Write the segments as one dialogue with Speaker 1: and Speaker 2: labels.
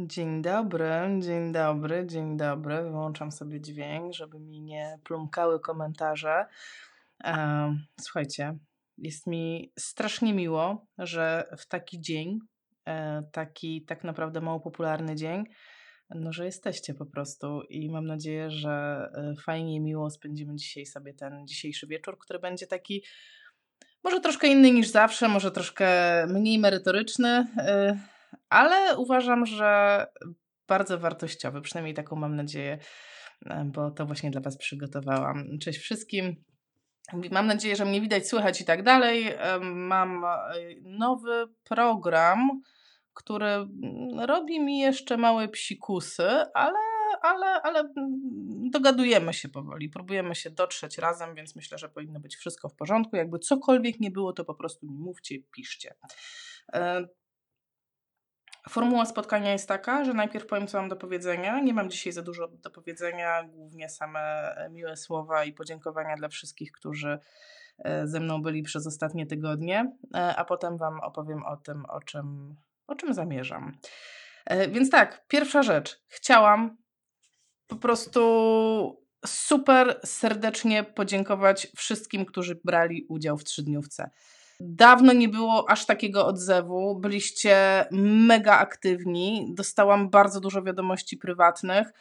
Speaker 1: Dzień dobry, dzień dobry, dzień dobry. Wyłączam sobie dźwięk, żeby mi nie plumkały komentarze. Słuchajcie, jest mi strasznie miło, że w taki dzień, e, taki tak naprawdę mało popularny dzień, no, że jesteście po prostu i mam nadzieję, że e, fajnie i miło spędzimy dzisiaj sobie ten dzisiejszy wieczór, który będzie taki może troszkę inny niż zawsze, może troszkę mniej merytoryczny, e, ale uważam, że bardzo wartościowy, przynajmniej taką mam nadzieję, bo to właśnie dla Was przygotowałam. Cześć wszystkim. Mam nadzieję, że mnie widać, słychać i tak dalej. Mam e, nowy program, który mm, robi mi jeszcze małe psikusy, ale, ale, ale mm, dogadujemy się powoli, próbujemy się dotrzeć razem, więc myślę, że powinno być wszystko w porządku. Jakby cokolwiek nie było, to po prostu mi mówcie, piszcie. Formuła spotkania jest taka, że najpierw powiem, co mam do powiedzenia. Nie mam dzisiaj za dużo do powiedzenia, głównie same e, miłe słowa i podziękowania dla wszystkich, którzy e, ze mną byli przez ostatnie tygodnie, e, a potem Wam opowiem o tym, o czym, o czym zamierzam. Więc tak, pierwsza rzecz. Chciałam po prostu super serdecznie podziękować wszystkim, którzy brali udział w trzydniówce. Dawno nie było aż takiego odzewu. Byliście mega aktywni. Dostałam bardzo dużo wiadomości prywatnych.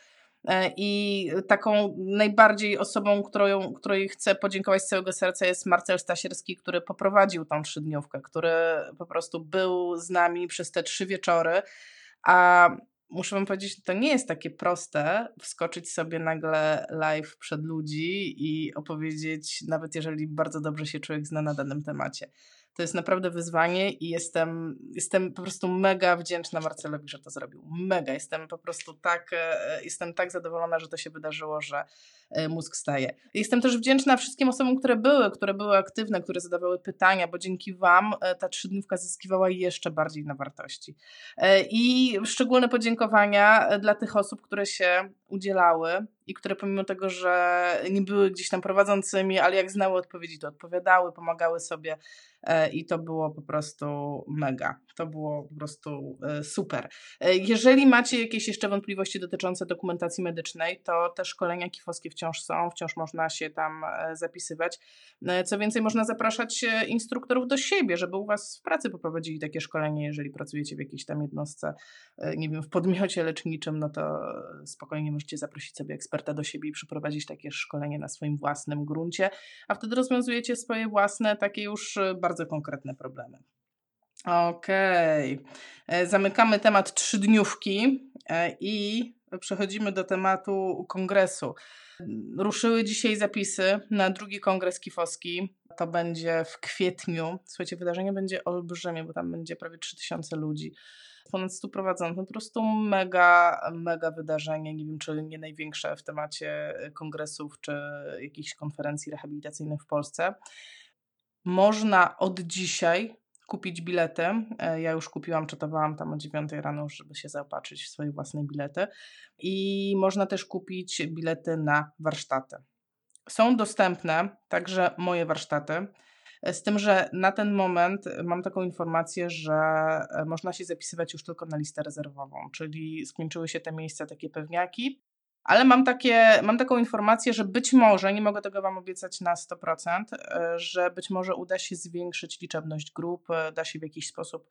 Speaker 1: E, I taką najbardziej osobą, którą, której chcę podziękować z całego serca jest Marcel Stasierski, który poprowadził tą trzydniówkę, który po prostu był z nami przez te trzy wieczory. A muszę wam powiedzieć, to nie jest takie proste wskoczyć sobie nagle live przed ludzi i opowiedzieć, nawet jeżeli bardzo dobrze się człowiek zna na danym temacie. To jest naprawdę wyzwanie i jestem, jestem po prostu mega wdzięczna Marcelowi, że to zrobił. Mega. Jestem po prostu tak, e, jestem tak zadowolona, że to się wydarzyło, że e, mózg staje. Jestem też wdzięczna wszystkim osobom, które były, które były aktywne, które zadawały pytania, bo dzięki Wam e, ta trzydniówka zyskiwała jeszcze bardziej na wartości. I szczególne podziękowania dla tych osób, które się udzielały i które pomimo tego, że nie były gdzieś tam prowadzącymi, ale jak znały odpowiedzi, to odpowiadały, pomagały sobie E, i to było po prostu mega. To było po prostu e, super. E, jeżeli macie jakieś jeszcze wątpliwości dotyczące dokumentacji medycznej, to te szkolenia kifowskie wciąż są, wciąż można się tam zapisywać. Co więcej, można zapraszać instruktorów do siebie, żeby u Was w pracy poprowadzili takie szkolenie, jeżeli pracujecie w jakiejś tam jednostce, nie wiem, w podmiocie leczniczym, no to spokojnie możecie zaprosić sobie eksperta do siebie i przeprowadzić takie szkolenie na swoim własnym gruncie, a wtedy rozwiązujecie swoje własne, takie już bardzo bardzo konkretne problemy. Okej. Okay. E, zamykamy temat trzydniówki e, i przechodzimy do tematu kongresu. Ruszyły dzisiaj zapisy na drugi kongres kifowski. To będzie w kwietniu. Słuchajcie, wydarzenie będzie olbrzymie, bo tam będzie prawie 3000 ludzi. Ponad 100 prowadzących. Po prostu mega, mega wydarzenie. Nie wiem, czy nie największe w temacie kongresów czy jakichś konferencji rehabilitacyjnych w Polsce. Można od dzisiaj kupić bilety. E, ja już kupiłam, czytowałam tam o 9 rano, żeby się zaopatrzyć w swoje własne bilety. I można też kupić bilety na warsztaty. Są dostępne także moje warsztaty. Z tym, że na ten moment mam taką informację, że e, można się zapisywać już tylko na listę rezerwową, czyli skończyły się te miejsca, takie pewniaki ale mam, takie, mam taką informację, że być może, nie mogę tego Wam obiecać na 100%, e, że być może uda się zwiększyć liczebność grup, da się w jakiś sposób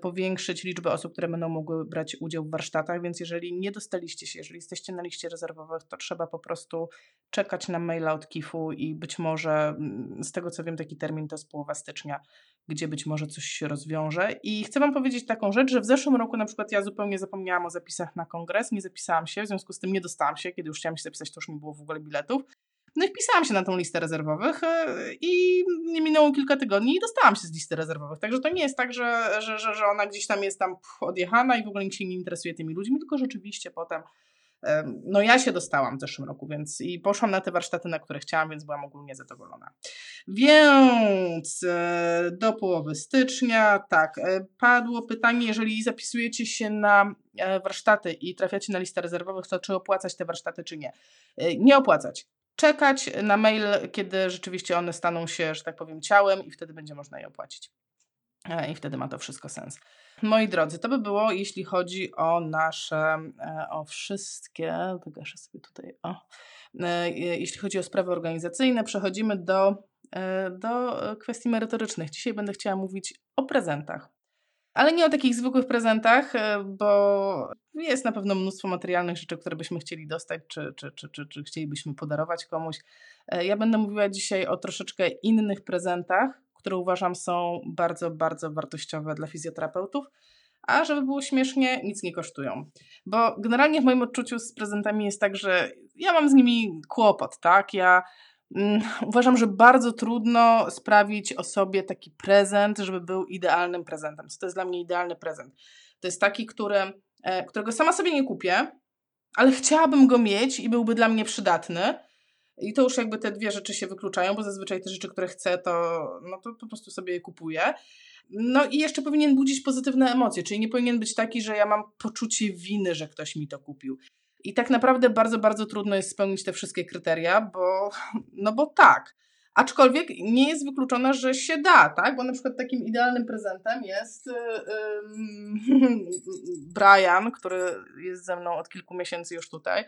Speaker 1: powiększyć liczbę osób, które będą mogły brać udział w warsztatach, więc jeżeli nie dostaliście się, jeżeli jesteście na liście rezerwowych, to trzeba po prostu czekać na maila od KIF-u i być może, mm, z tego co wiem, taki termin to jest połowa stycznia, gdzie być może coś się rozwiąże. I chcę Wam powiedzieć taką rzecz, że w zeszłym roku na przykład ja zupełnie zapomniałam o zapisach na kongres, nie zapisałam się, w związku z tym nie dostałam się, kiedy już chciałam się zapisać, to już nie było w ogóle biletów. No i wpisałam się na tą listę rezerwowych e, i nie minęło kilka tygodni i dostałam się z listy rezerwowych. Także to nie jest tak, że, że, że, że ona gdzieś tam jest tam odjechana i w ogóle nikt się nie interesuje tymi ludźmi, tylko rzeczywiście potem no ja się dostałam w zeszłym roku, więc i poszłam na te warsztaty, na które chciałam, więc byłam ogólnie zadowolona. Więc e, do połowy stycznia, tak, e, padło pytanie, jeżeli zapisujecie się na warsztaty i trafiacie na listę rezerwowych, to czy opłacać te warsztaty, czy nie? Nie opłacać czekać na mail, kiedy rzeczywiście one staną się, że tak powiem, ciałem i wtedy będzie można je opłacić. E, I wtedy ma to wszystko sens. Moi drodzy, to by było, jeśli chodzi o nasze, e, o wszystkie, wygaszę sobie tutaj, o, e, jeśli chodzi o sprawy organizacyjne, przechodzimy do, do kwestii merytorycznych. Dzisiaj będę chciała mówić o prezentach. Ale nie o takich zwykłych prezentach, bo jest na pewno mnóstwo materialnych rzeczy, które byśmy chcieli dostać, czy, czy, czy, czy, czy chcielibyśmy podarować komuś. Ja będę mówiła dzisiaj o troszeczkę innych prezentach, które uważam są bardzo, bardzo wartościowe dla fizjoterapeutów, a żeby było śmiesznie, nic nie kosztują. Bo generalnie w moim odczuciu z prezentami jest tak, że ja mam z nimi kłopot, tak? Ja uważam, że bardzo trudno sprawić osobie taki prezent, żeby był idealnym prezentem. Co to jest dla mnie idealny prezent? To jest taki, który, e, którego sama sobie nie kupię, ale chciałabym go mieć i byłby dla mnie przydatny i to już jakby te dwie rzeczy się wykluczają, bo zazwyczaj te rzeczy, które chcę, to, no to po prostu sobie je kupuję. No i jeszcze powinien budzić pozytywne emocje, czyli nie powinien być taki, że ja mam poczucie winy, że ktoś mi to kupił. I tak naprawdę bardzo, bardzo trudno jest spełnić te wszystkie kryteria, bo, no bo tak. Aczkolwiek nie jest wykluczone, że się da, tak? Bo na przykład takim idealnym prezentem jest yy, Brian, który jest ze mną od kilku miesięcy już tutaj.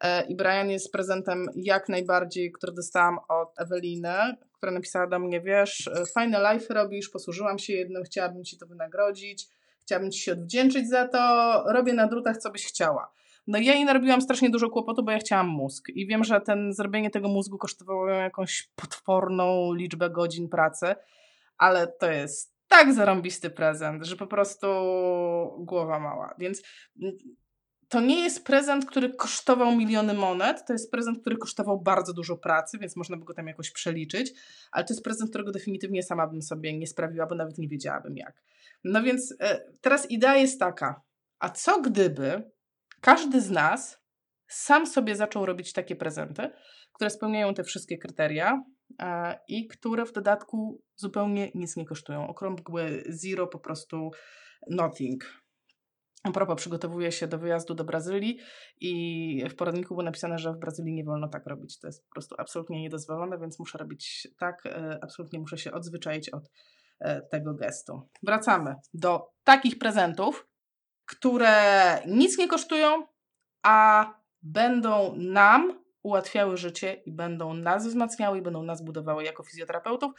Speaker 1: E, I Brian jest prezentem jak najbardziej, który dostałam od Eweliny, która napisała do mnie, wiesz, e, fajne live robisz, posłużyłam się jednym, chciałabym Ci to wynagrodzić, chciałabym Ci się odwdzięczyć za to, robię na drutach, co byś chciała. No ja jej narobiłam strasznie dużo kłopotu, bo ja chciałam mózg i wiem, że ten zrobienie tego mózgu kosztowało ją jakąś potworną liczbę godzin pracy, ale to jest tak zarąbisty prezent, że po prostu głowa mała. Więc to nie jest prezent, który kosztował miliony monet, to jest prezent, który kosztował bardzo dużo pracy, więc można by go tam jakoś przeliczyć, ale to jest prezent, którego definitywnie sama bym sobie nie sprawiła, bo nawet nie wiedziałabym jak. No więc e, teraz idea jest taka, a co gdyby każdy z nas sam sobie zaczął robić takie prezenty, które spełniają te wszystkie kryteria e, i które w dodatku zupełnie nic nie kosztują. Okrągłe zero, po prostu nothing. A propos, przygotowuję się do wyjazdu do Brazylii i w poradniku było napisane, że w Brazylii nie wolno tak robić. To jest po prostu absolutnie niedozwolone, więc muszę robić tak, e, absolutnie muszę się odzwyczaić od e, tego gestu. Wracamy do takich prezentów, które nic nie kosztują, a będą nam ułatwiały życie i będą nas wzmacniały i będą nas budowały jako fizjoterapeutów.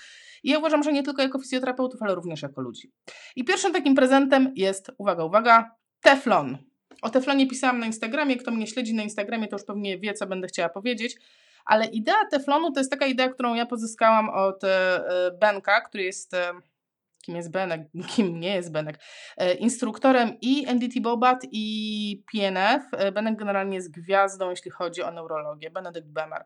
Speaker 1: I ja uważam, że nie tylko jako fizjoterapeutów, ale również jako ludzi. I pierwszym takim prezentem jest, uwaga, uwaga, Teflon. O Teflonie pisałam na Instagramie. Kto mnie śledzi na Instagramie, to już pewnie wie, co będę chciała powiedzieć. Ale idea Teflonu to jest taka idea, którą ja pozyskałam od e, Benka, który jest. E, kim jest Benek? Kim nie jest Benek? E, instruktorem i NDT Bobat i PNF. Benek generalnie jest gwiazdą, jeśli chodzi o neurologię. Benedykt Bemer.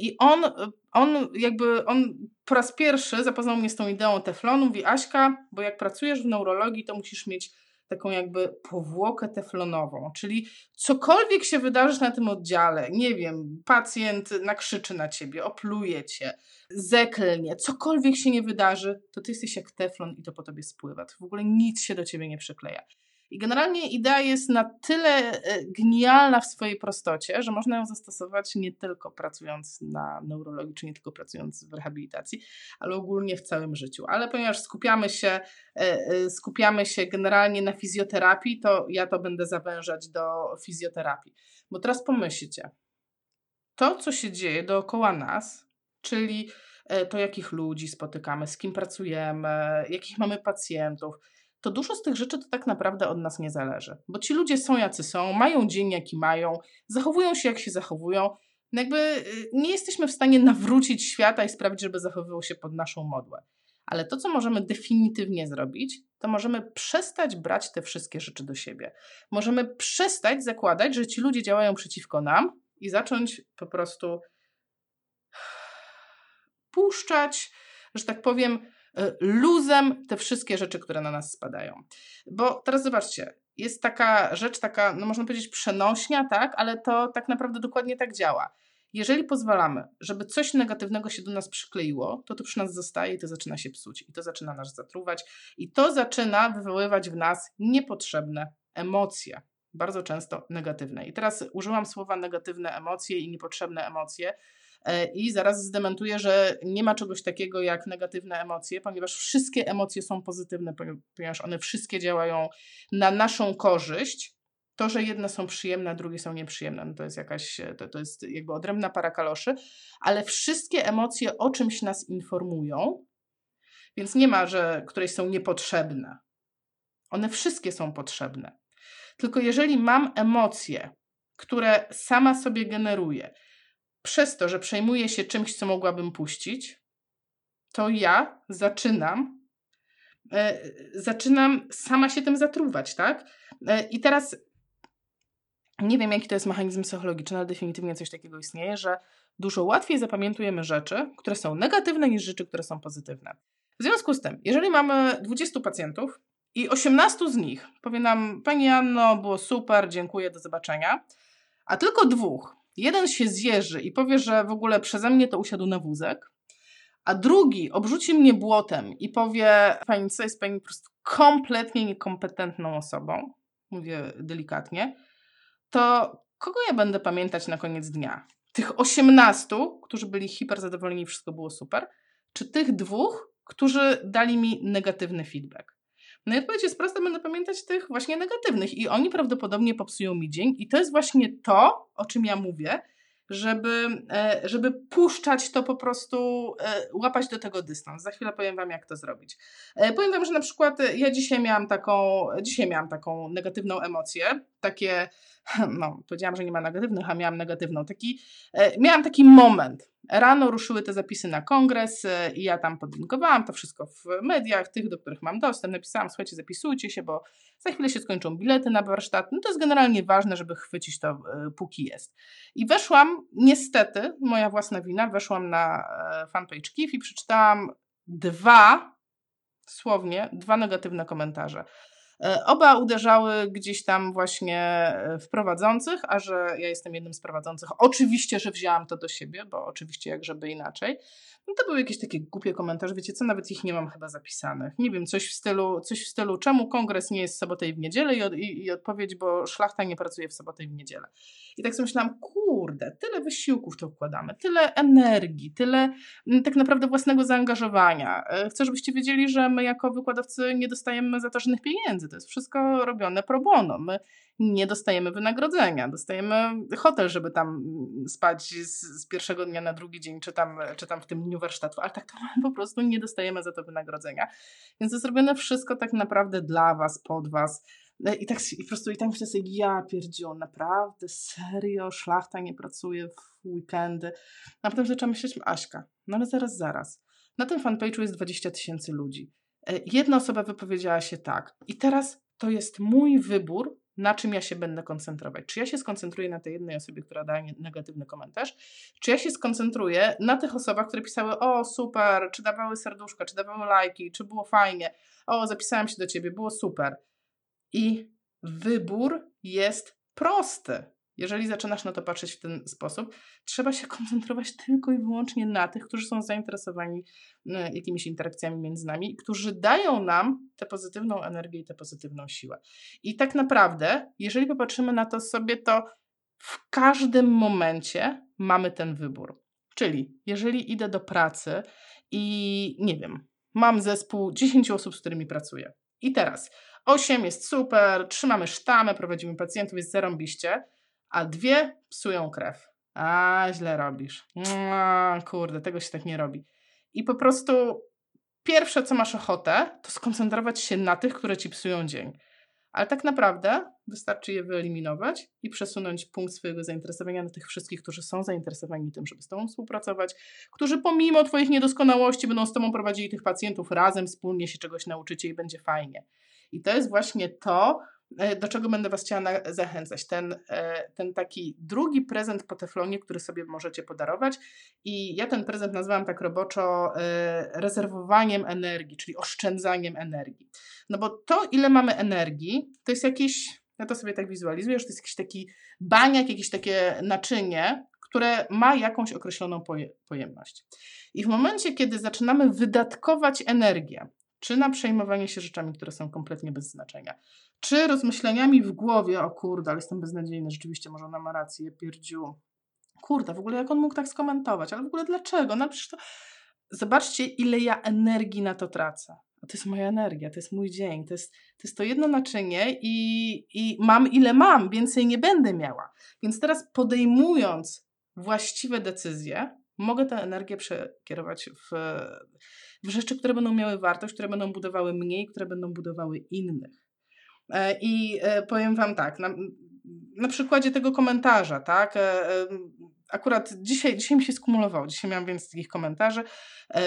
Speaker 1: I on, on jakby, on po raz pierwszy zapoznał mnie z tą ideą Teflonu. Mówi, Aśka, bo jak pracujesz w neurologii, to musisz mieć taką jakby powłokę teflonową, czyli cokolwiek się wydarzy na tym oddziale, nie wiem, pacjent nakrzyczy na ciebie, opluje cię, zeklnie, cokolwiek się nie wydarzy, to ty jesteś jak teflon i to po tobie spływa. To w ogóle nic się do ciebie nie przykleja. I generalnie idea jest na tyle e, genialna w swojej prostocie, że można ją zastosować nie tylko pracując na neurologii, czy nie tylko pracując w rehabilitacji, ale ogólnie w całym życiu. Ale ponieważ skupiamy się, e, e, skupiamy się generalnie na fizjoterapii, to ja to będę zawężać do fizjoterapii. Bo teraz pomyślcie, to co się dzieje dookoła nas, czyli to jakich ludzi spotykamy, z kim pracujemy, jakich mamy pacjentów, to dużo z tych rzeczy to tak naprawdę od nas nie zależy. Bo ci ludzie są jacy są, mają dzień jaki mają, zachowują się jak się zachowują. No jakby y, nie jesteśmy w stanie nawrócić świata i sprawić, żeby zachowywał się pod naszą modłę. Ale to, co możemy definitywnie zrobić, to możemy przestać brać te wszystkie rzeczy do siebie. Możemy przestać zakładać, że ci ludzie działają przeciwko nam i zacząć po prostu puszczać, że tak powiem, luzem te wszystkie rzeczy, które na nas spadają. Bo teraz zobaczcie, jest taka rzecz, taka, no można powiedzieć, przenośnia, tak, ale to tak naprawdę dokładnie tak działa. Jeżeli pozwalamy, żeby coś negatywnego się do nas przykleiło, to to przy nas zostaje i to zaczyna się psuć, i to zaczyna nas zatruwać, i to zaczyna wywoływać w nas niepotrzebne emocje, bardzo często negatywne. I teraz użyłam słowa negatywne emocje i niepotrzebne emocje, E, I zaraz zdementuję, że nie ma czegoś takiego jak negatywne emocje, ponieważ wszystkie emocje są pozytywne, ponieważ one wszystkie działają na naszą korzyść. To, że jedne są przyjemne, drugie są nieprzyjemne, no to jest jakaś, to, to jest jakby odrębna para kaloszy, ale wszystkie emocje o czymś nas informują, więc nie ma, że któreś są niepotrzebne. One wszystkie są potrzebne. Tylko jeżeli mam emocje, które sama sobie generuję, przez to, że przejmuję się czymś, co mogłabym puścić, to ja zaczynam, e, zaczynam sama się tym zatruwać, tak? E, I teraz nie wiem, jaki to jest mechanizm psychologiczny, ale definitywnie coś takiego istnieje, że dużo łatwiej zapamiętujemy rzeczy, które są negatywne, niż rzeczy, które są pozytywne. W związku z tym, jeżeli mamy 20 pacjentów i 18 z nich powie nam, Pani Anno, było super, dziękuję, do zobaczenia, a tylko dwóch, jeden się zjeży i powie, że w ogóle przeze mnie to usiadł na wózek, a drugi obrzuci mnie błotem i powie, Pani, co jest Pani po prostu kompletnie niekompetentną osobą, mówię delikatnie, to kogo ja będę pamiętać na koniec dnia? Tych 18, którzy byli hiper zadowoleni wszystko było super, czy tych dwóch, którzy dali mi negatywny feedback? No i odpowiedź jest prosta, będę pamiętać tych właśnie negatywnych i oni prawdopodobnie popsują mi dzień i to jest właśnie to, o czym ja mówię, żeby, e, żeby puszczać to po prostu, e, łapać do tego dystans. Za chwilę powiem Wam, jak to zrobić. E, powiem Wam, że na przykład ja dzisiaj miałam taką, dzisiaj miałam taką negatywną emocję, takie, no powiedziałam, że nie ma negatywnych, a miałam negatywną, taki, miałam taki moment, Rano ruszyły te zapisy na kongres e, i ja tam podlinkowałam to wszystko w mediach, tych, do których mam dostęp. Napisałam, słuchajcie, zapisujcie się, bo za chwilę się skończą bilety na warsztat. No to jest generalnie ważne, żeby chwycić to, e, póki jest. I weszłam, niestety, moja własna wina, weszłam na e, fanpage KIF i przeczytałam dwa, słownie, dwa negatywne komentarze. E, oba uderzały gdzieś tam właśnie e, w prowadzących, a że ja jestem jednym z prowadzących, oczywiście, że wzięłam to do siebie, bo oczywiście jak żeby inaczej. No to były jakieś takie głupie komentarze, wiecie co, nawet ich nie mam chyba zapisanych. Nie wiem, coś w stylu, coś w stylu czemu kongres nie jest w sobotę i w niedzielę i, od, i, i odpowiedź, bo szlachta nie pracuje w sobotę i w niedzielę. I tak sobie myślałam, kurde, tyle wysiłków to wkładamy, tyle energii, tyle mm, tak naprawdę własnego zaangażowania. E, chcę, żebyście wiedzieli, że my jako wykładowcy nie dostajemy za to żadnych pieniędzy. To jest wszystko robione pro bono. My nie dostajemy wynagrodzenia. Dostajemy hotel, żeby tam mm, spać z, z, pierwszego dnia na drugi dzień, czy tam, czy tam w tym dniu warsztatu, ale tak to po prostu nie dostajemy za to wynagrodzenia. Więc jest zrobione wszystko tak naprawdę dla Was, pod Was. No I tak i po prostu i tak myślę sobie, ja pierdziu, naprawdę, serio, szlachta nie pracuje w weekendy. A potem zaczęłam myśleć, Aśka, no ale zaraz, zaraz. Na tym fanpage'u jest 20 tysięcy ludzi. E, jedna osoba wypowiedziała się tak. I teraz to jest mój wybór, na czym ja się będę koncentrować. Czy ja się skoncentruję na tej jednej osobie, która daje negatywny komentarz, czy ja się skoncentruję na tych osobach, które pisały o super, czy dawały serduszka, czy dawały lajki, czy było fajnie, o zapisałem się do ciebie, było super. I wybór jest prosty. Jeżeli zaczynasz na to patrzeć w ten sposób, trzeba się koncentrować tylko i wyłącznie na tych, którzy są zainteresowani e, jakimiś interakcjami między nami, którzy dają nam tę pozytywną energię i tę pozytywną siłę. I tak naprawdę, jeżeli popatrzymy na to sobie, to w każdym momencie mamy ten wybór. Czyli jeżeli idę do pracy i nie wiem, mam zespół 10 osób, z którymi pracuję. I teraz 8 jest super, trzymamy sztamę, prowadzimy pacjentów, jest zarąbiście a dwie psują krew. A, źle robisz. A, kurde, tego się tak nie robi. I po prostu pierwsze, co masz ochotę, to skoncentrować się na tych, które ci psują dzień. Ale tak naprawdę wystarczy je wyeliminować i przesunąć punkt swojego zainteresowania na tych wszystkich, którzy są zainteresowani tym, żeby z Tobą współpracować, którzy pomimo Twoich niedoskonałości będą z Tobą prowadzili tych pacjentów razem, wspólnie się czegoś nauczycie i będzie fajnie. I to jest właśnie to, do czego będę Was chciała zachęcać. Ten, e, ten taki drugi prezent po teflonie, który sobie możecie podarować. I ja ten prezent nazwałam tak roboczo e, rezerwowaniem energii, czyli oszczędzaniem energii. No bo to, ile mamy energii, to jest jakiś, ja to sobie tak wizualizuję, że to jest jakiś taki baniak, jakieś takie naczynie, które ma jakąś określoną pojemność. I w momencie, kiedy zaczynamy wydatkować energię, czy na przejmowanie się rzeczami, które są kompletnie bez znaczenia, czy rozmyśleniami w głowie, o kurde, ale jestem beznadziejny, rzeczywiście może ona ma rację, pierdziu, kurde, w ogóle jak on mógł tak skomentować, ale w ogóle dlaczego? No przecież to... Zobaczcie, ile ja energii na to tracę. To jest moja energia, to jest mój dzień, to jest to, jest to jedno naczynie i, i mam ile mam, więcej nie będę miała. Więc teraz podejmując właściwe decyzje, mogę tę energię przekierować w, w rzeczy, które będą miały wartość, które będą budowały mnie, które będą budowały innych. E, I e, powiem Wam tak, na, na przykładzie tego komentarza, tak? E, akurat dzisiaj, dzisiaj mi się skumulowało, dzisiaj miałam więcej takich komentarzy,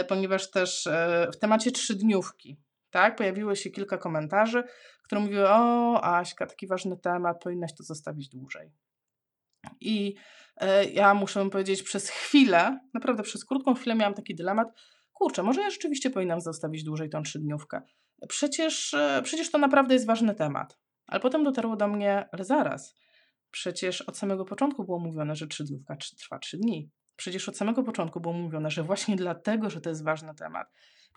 Speaker 1: ponieważ też w temacie trzydniówki, tak? Pojawiło się kilka komentarzy, które mówiły: O, Aśka, taki ważny temat, powinnaś to zostawić dłużej. I ja muszę powiedzieć, przez chwilę, naprawdę przez krótką chwilę miałam taki dylemat, kurczę, może ja rzeczywiście powinnam zostawić dłużej tą trzydniówkę. Przecież, e, przecież to naprawdę jest ważny temat. Ale potem dotarło do mnie, ale zaraz, przecież od samego początku było mówione, że trzydniówka trwa trzy dni. Przecież od samego początku było mówione, że właśnie dlatego, że to jest ważny temat,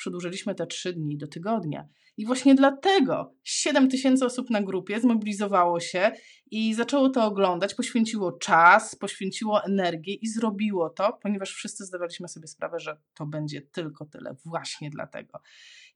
Speaker 1: przedłużyliśmy te trzy dni do tygodnia. I właśnie dlatego 7 tysięcy osób na grupie zmobilizowało się i zaczęło to oglądać, poświęciło czas, poświęciło energię i zrobiło to, ponieważ wszyscy zdawaliśmy sobie sprawę, że to będzie tylko tyle, właśnie dlatego.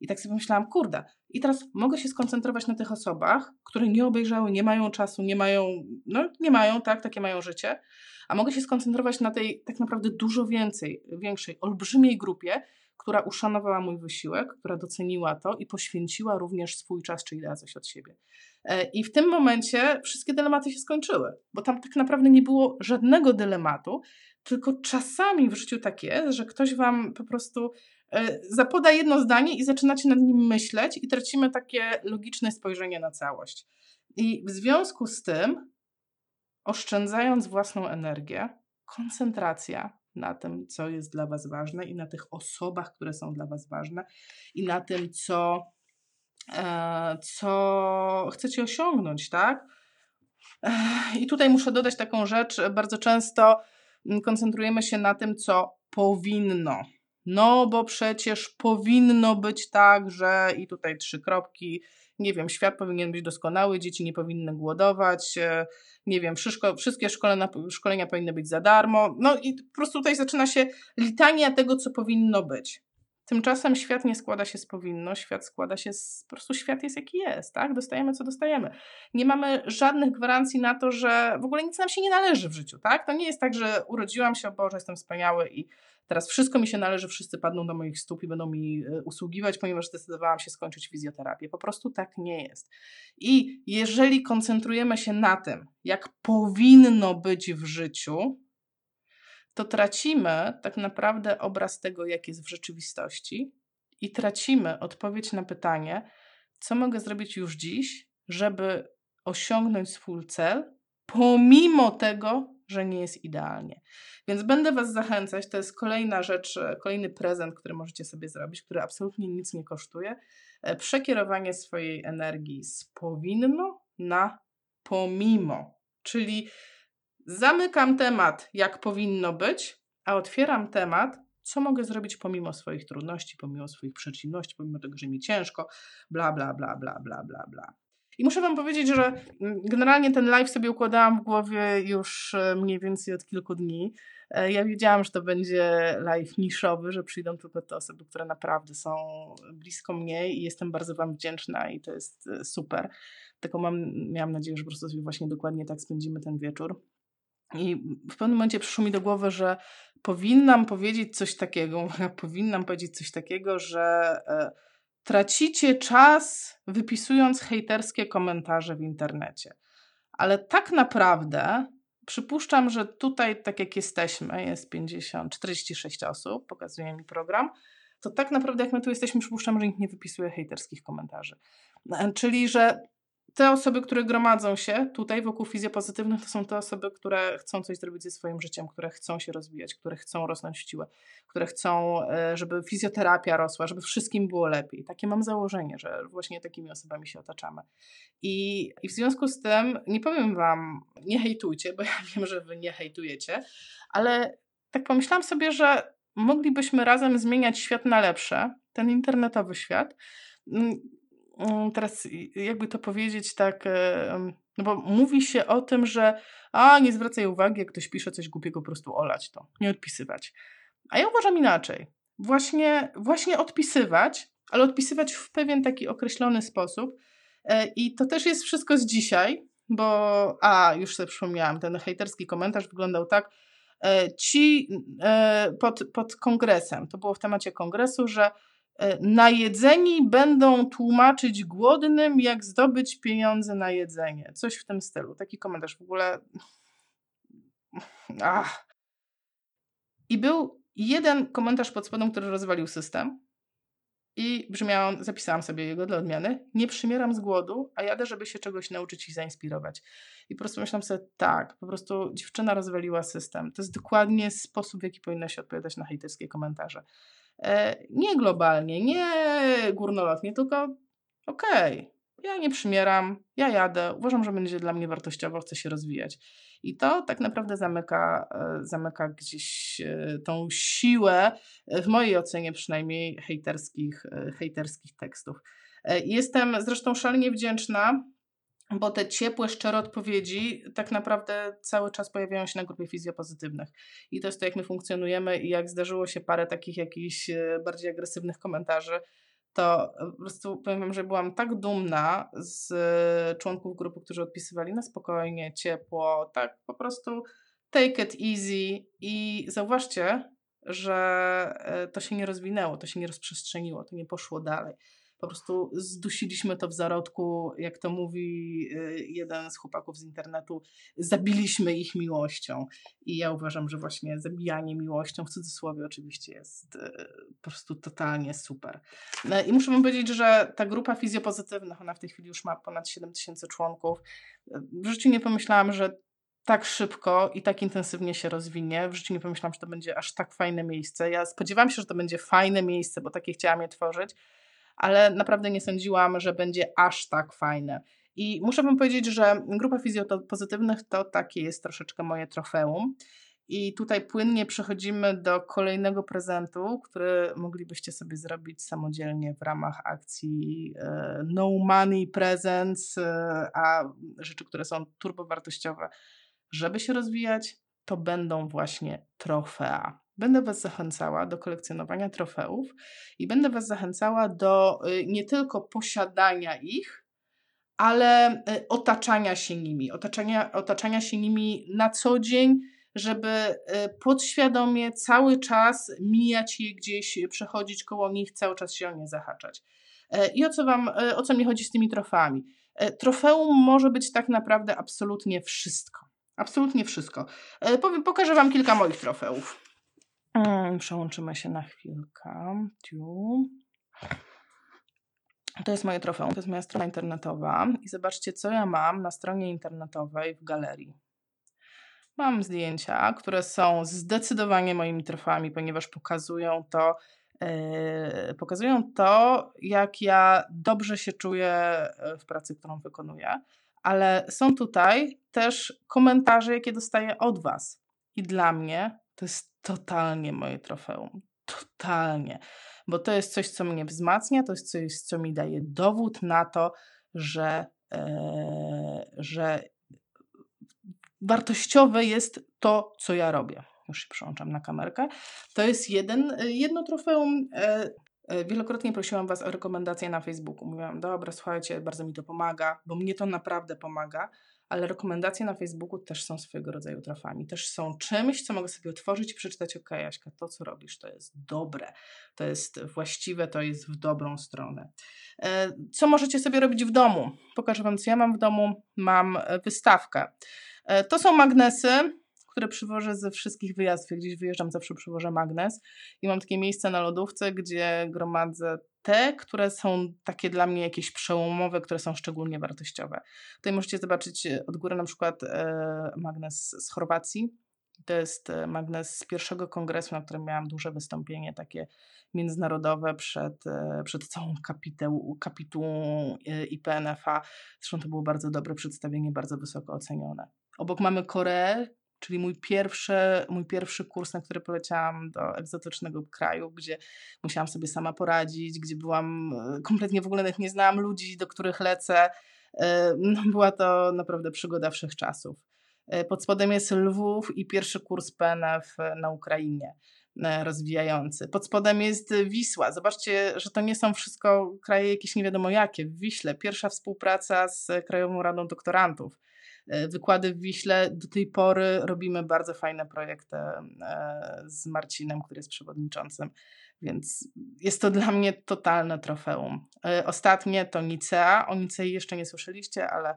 Speaker 1: I tak sobie pomyślałam, kurde, i teraz mogę się skoncentrować na tych osobach, które nie obejrzały, nie mają czasu, nie mają, no nie mają, tak, takie mają życie, a mogę się skoncentrować na tej tak naprawdę dużo więcej, większej, olbrzymiej grupie, która uszanowała mój wysiłek, która doceniła to i poświęciła również swój czas, czyli dała coś od siebie. E, I w tym momencie wszystkie dylematy się skończyły, bo tam tak naprawdę nie było żadnego dylematu, tylko czasami w życiu tak jest, że ktoś wam po prostu e, zapoda jedno zdanie i zaczynacie nad nim myśleć i tracimy takie logiczne spojrzenie na całość. I w związku z tym, oszczędzając własną energię, koncentracja na tym, co jest dla Was ważne i na tych osobach, które są dla Was ważne i na tym, co, e, co chcecie osiągnąć, tak? I tutaj muszę dodać taką rzecz. Bardzo często mm, koncentrujemy się na tym, co powinno. No, bo przecież powinno być tak, że i tutaj trzy kropki, nie wiem, świat powinien być doskonały, dzieci nie powinny głodować, e, nie wiem, wszystko, wszystkie szkolenia, szkolenia powinny być za darmo. No i po prostu tutaj zaczyna się litania tego, co powinno być. Tymczasem świat nie składa się z powinno, świat składa się z, po prostu świat jest jaki jest, tak? Dostajemy co dostajemy. Nie mamy żadnych gwarancji na to, że w ogóle nic nam się nie należy w życiu, tak? To nie jest tak, że urodziłam się, o Boże, jestem wspaniały i teraz wszystko mi się należy, wszyscy padną do moich stóp i będą mi e, usługiwać, ponieważ zdecydowałam się skończyć fizjoterapię. Po prostu tak nie jest. I jeżeli koncentrujemy się na tym, jak powinno być w życiu, to tracimy tak naprawdę obraz tego, jak jest w rzeczywistości i tracimy odpowiedź na pytanie, co mogę zrobić już dziś, żeby osiągnąć swój cel, pomimo tego, że nie jest idealnie. Więc będę Was zachęcać, to jest kolejna rzecz, kolejny prezent, który możecie sobie zrobić, który absolutnie nic nie kosztuje. E, przekierowanie swojej energii z powinno na pomimo. Czyli Zamykam temat, jak powinno być, a otwieram temat, co mogę zrobić pomimo swoich trudności, pomimo swoich przeciwności, pomimo tego, że mi ciężko, bla, bla, bla, bla, bla, bla, bla. I muszę Wam powiedzieć, że mm, generalnie ten live sobie układałam w głowie już e, mniej więcej od kilku dni. E, ja wiedziałam, że to będzie live niszowy, że przyjdą tylko te osoby, które naprawdę są blisko mnie i jestem bardzo Wam wdzięczna i to jest e, super. Tylko mam, miałam nadzieję, że po prostu sobie właśnie dokładnie tak spędzimy ten wieczór. I w pewnym momencie przyszło mi do głowy, że powinnam powiedzieć coś takiego, powinnam powiedzieć coś takiego, że e, tracicie czas wypisując hejterskie komentarze w internecie. Ale tak naprawdę przypuszczam, że tutaj, tak jak jesteśmy, jest 50, 46 osób, pokazuje mi program, to tak naprawdę jak my tu jesteśmy, przypuszczam, że nikt nie wypisuje hejterskich komentarzy. E, czyli, że te osoby, które gromadzą się tutaj wokół fizjopozytywnych, to są te osoby, które chcą coś zrobić ze swoim życiem, które chcą się rozwijać, które chcą rosnąć w siłę, które chcą, e, żeby fizjoterapia rosła, żeby wszystkim było lepiej. Takie mam założenie, że właśnie takimi osobami się otaczamy. I, i w związku z tym nie powiem Wam, nie hejtujcie, bo ja wiem, że Wy nie hejtujecie, ale tak pomyślałam sobie, że moglibyśmy razem zmieniać świat na lepsze, ten internetowy świat mm, teraz jakby to powiedzieć tak No bo mówi się o tym, że a nie zwracaj uwagi, jak ktoś pisze coś głupiego, po prostu olać to, nie odpisywać. A ja uważam inaczej. Właśnie, właśnie odpisywać, ale odpisywać w pewien taki określony sposób. E, I to też jest wszystko z dzisiaj, bo a, już sobie przypomniałam, ten hejterski komentarz wyglądał tak, e, ci e, pod, pod kongresem, to było w temacie kongresu, że najedzeni będą tłumaczyć głodnym, jak zdobyć pieniądze na jedzenie. Coś w tym stylu. Taki komentarz w ogóle. Ach. I był jeden komentarz pod spodem, który rozwalił system. I brzmiał, zapisałam sobie jego dla odmiany. Nie przymieram z głodu, a jadę, żeby się czegoś nauczyć i zainspirować. I po prostu myślałam sobie, tak, po prostu dziewczyna rozwaliła system. To jest dokładnie sposób, w jaki powinno się odpowiadać na hejterskie komentarze. E, nie globalnie, nie górnolotnie, tylko okej, okay, ja nie przymieram, ja jadę, uważam, że będzie dla mnie wartościowo, chcę się rozwijać. I to tak naprawdę zamyka, e, zamyka gdzieś e, tą siłę, w mojej ocenie przynajmniej, hejterskich, hejterskich tekstów. Jestem zresztą szalenie wdzięczna bo te ciepłe, szczere odpowiedzi tak naprawdę cały czas pojawiają się na grupie fizjopozytywnych. I to jest to, jak my funkcjonujemy i jak zdarzyło się parę takich jakichś e, bardziej agresywnych komentarzy, to po prostu powiem wam, że byłam tak dumna z e, członków grupy, którzy odpisywali na spokojnie, ciepło, tak po prostu take it easy i zauważcie, że e, to się nie rozwinęło, to się nie rozprzestrzeniło, to nie poszło dalej po prostu zdusiliśmy to w zarodku, jak to mówi y, jeden z chłopaków z internetu, zabiliśmy ich miłością. I ja uważam, że właśnie zabijanie miłością, w cudzysłowie oczywiście, jest y, po prostu totalnie super. No I muszę wam powiedzieć, że ta grupa fizjopozytywnych, ona w tej chwili już ma ponad 7 tysięcy członków. W życiu nie pomyślałam, że tak szybko i tak intensywnie się rozwinie. W życiu nie pomyślałam, że to będzie aż tak fajne miejsce. Ja spodziewałam się, że to będzie fajne miejsce, bo takie chciałam je tworzyć, ale naprawdę nie sądziłam, że będzie aż tak fajne. I muszę Wam powiedzieć, że grupa fizjopozytywnych to takie jest troszeczkę moje trofeum. I tutaj płynnie przechodzimy do kolejnego prezentu, który moglibyście sobie zrobić samodzielnie w ramach akcji e, No Money Presents, e, a rzeczy, które są turbowartościowe, żeby się rozwijać, to będą właśnie trofea. Będę Was zachęcała do kolekcjonowania trofeów i będę Was zachęcała do y, nie tylko posiadania ich, ale y, otaczania się nimi, otaczania, otaczania się nimi na co dzień, żeby y, podświadomie cały czas mijać je gdzieś, przechodzić koło nich, cały czas się o nie zahaczać. E, I o co, wam, o co mi chodzi z tymi trofeami? E, trofeum może być tak naprawdę absolutnie wszystko. Absolutnie wszystko. E, powiem, pokażę Wam kilka moich trofeów. Mm, przełączymy się na chwilkę. To jest moje trofeum, to jest moja strona internetowa i zobaczcie, co ja mam na stronie internetowej w galerii. Mam zdjęcia, które są zdecydowanie moimi trofeami, ponieważ pokazują to, yy, pokazują to, jak ja dobrze się czuję e, w pracy, którą wykonuję. Ale są tutaj też komentarze, jakie dostaję od Was. I dla mnie to jest totalnie moje trofeum. Totalnie. Bo to jest coś, co mnie wzmacnia, to jest coś, co mi daje dowód na to, że, e, że wartościowe jest to, co ja robię. Już się przełączam na kamerkę. To jest jeden, jedno trofeum. E, e, wielokrotnie prosiłam Was o rekomendacje na Facebooku. Mówiłam, dobra, słuchajcie, bardzo mi to pomaga, bo mnie to naprawdę pomaga ale rekomendacje na Facebooku też są swojego rodzaju trafami. Też są czymś, co mogę sobie otworzyć i przeczytać, ok, Jaśka, to co robisz, to jest dobre, to jest właściwe, to jest w dobrą stronę. E, co możecie sobie robić w domu? Pokażę Wam, co ja mam w domu. Mam e, wystawkę. E, to są magnesy, które przywożę ze wszystkich wyjazdów. Jak gdzieś wyjeżdżam, zawsze przywożę magnes i mam takie miejsce na lodówce, gdzie gromadzę te, które są takie dla mnie jakieś przełomowe, które są szczególnie wartościowe. Tutaj możecie zobaczyć e, od góry na przykład e, magnes z Chorwacji. To jest e, magnes z pierwszego kongresu, na którym miałam duże wystąpienie, takie międzynarodowe przed, przed całą kapitułą, kapitułą IPNF-a. Zresztą to było bardzo dobre przedstawienie, bardzo wysoko ocenione. Obok mamy Koreę, czyli mój pierwszy, mój pierwszy kurs, na który poleciałam do egzotycznego kraju, gdzie musiałam sobie sama poradzić, gdzie byłam e, kompletnie w ogóle nawet nie znałam ludzi, do których lecę. No, była to naprawdę przygoda wszechczasów. Pod spodem jest Lwów i pierwszy kurs PNF na Ukrainie rozwijający. Pod spodem jest Wisła. Zobaczcie, że to nie są wszystko kraje jakieś nie wiadomo jakie. W Wiśle pierwsza współpraca z Krajową Radą Doktorantów. E, wykłady w Wiśle. Do tej pory robimy bardzo fajne projekty e, z Marcinem, który jest przewodniczącym, więc jest to dla mnie totalne trofeum. E, ostatnie to Nicea. O Nicei jeszcze nie słyszeliście, ale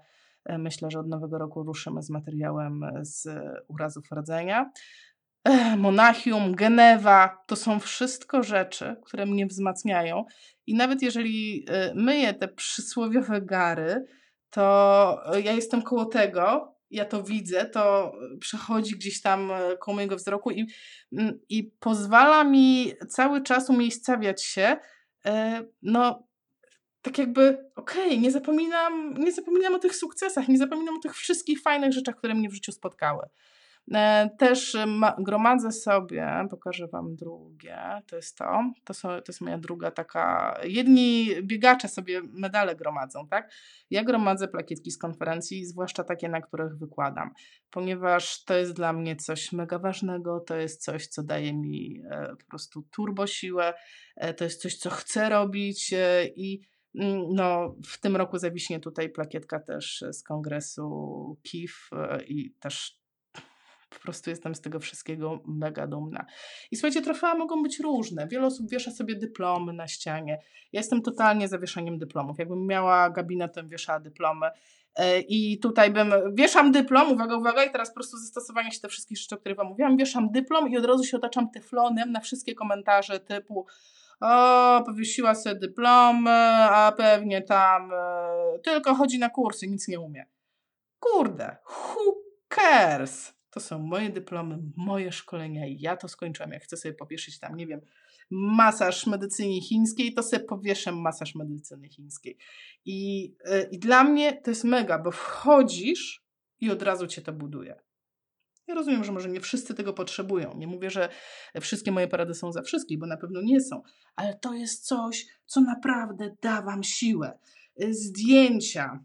Speaker 1: myślę, że od nowego roku ruszymy z materiałem z urazów rdzenia. Monachium, Genewa, to są wszystko rzeczy, które mnie wzmacniają. I nawet jeżeli myję te przysłowiowe gary, to ja jestem koło tego, ja to widzę, to przechodzi gdzieś tam e, koło mojego wzroku i, mm, i pozwala mi cały czas umiejscawiać się, e, no tak jakby, okej, okay, nie zapominam, nie zapominam o tych sukcesach, nie zapominam o tych wszystkich fajnych rzeczach, które mnie w życiu spotkały. E, też gromadzę sobie, pokażę Wam drugie, to jest to, to, są, to jest moja druga taka, jedni biegacze sobie medale gromadzą, tak? Ja gromadzę plakietki z konferencji, zwłaszcza takie, na których wykładam, ponieważ to jest dla mnie coś mega ważnego, to jest coś, co daje mi e, po prostu turbo siłę, e, to jest coś, co chcę robić i mm, no, w tym roku zawiśnie tutaj plakietka też z kongresu KIF i też po prostu jestem z tego wszystkiego mega dumna. I słuchajcie, trofea mogą być różne. Wiele osób wiesza sobie dyplomy na ścianie. Ja jestem totalnie za wieszaniem dyplomów. Jakbym miała gabinetem, wieszała dyplomy. E, I tutaj bym, wieszam dyplom, uwaga, uwaga, i teraz po prostu zastosowanie się te wszystkich rzeczy, o których Wam mówiłam, wieszam dyplom i od razu się otaczam teflonem na wszystkie komentarze typu o, powiesiła sobie dyplomy, a pewnie tam e, tylko chodzi na kursy, nic nie umie. Kurde, who cares? To są moje dyplomy, moje szkolenia i ja to skończyłam. Jak chcę sobie powieszyć tam, nie wiem, masaż medycyny chińskiej, to sobie powieszę masaż medycyny chińskiej. I, yy, I dla mnie to jest mega, bo wchodzisz i od razu cię to buduje. Ja rozumiem, że może nie wszyscy tego potrzebują. Nie mówię, że wszystkie moje porady są za wszystkich, bo na pewno nie są, ale to jest coś, co naprawdę da Wam siłę. Zdjęcia,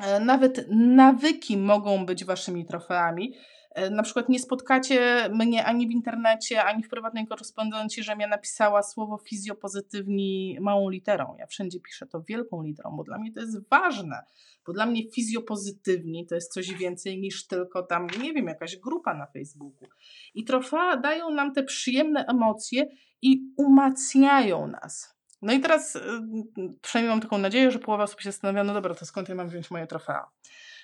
Speaker 1: e, nawet nawyki mogą być Waszymi trofeami, E, na przykład nie spotkacie mnie ani w internecie, ani w prywatnej korespondencji, że ja napisała słowo fizjopozytywni małą literą. Ja wszędzie piszę to wielką literą, bo dla mnie to jest ważne. Bo dla mnie fizjopozytywni to jest coś więcej niż tylko tam, nie wiem, jakaś grupa na Facebooku. I trofea dają nam te przyjemne emocje i umacniają nas. No i teraz y, przynajmniej mam taką nadzieję, że połowa osób się zastanawia, no dobra, to skąd ja mam wziąć moje trofea?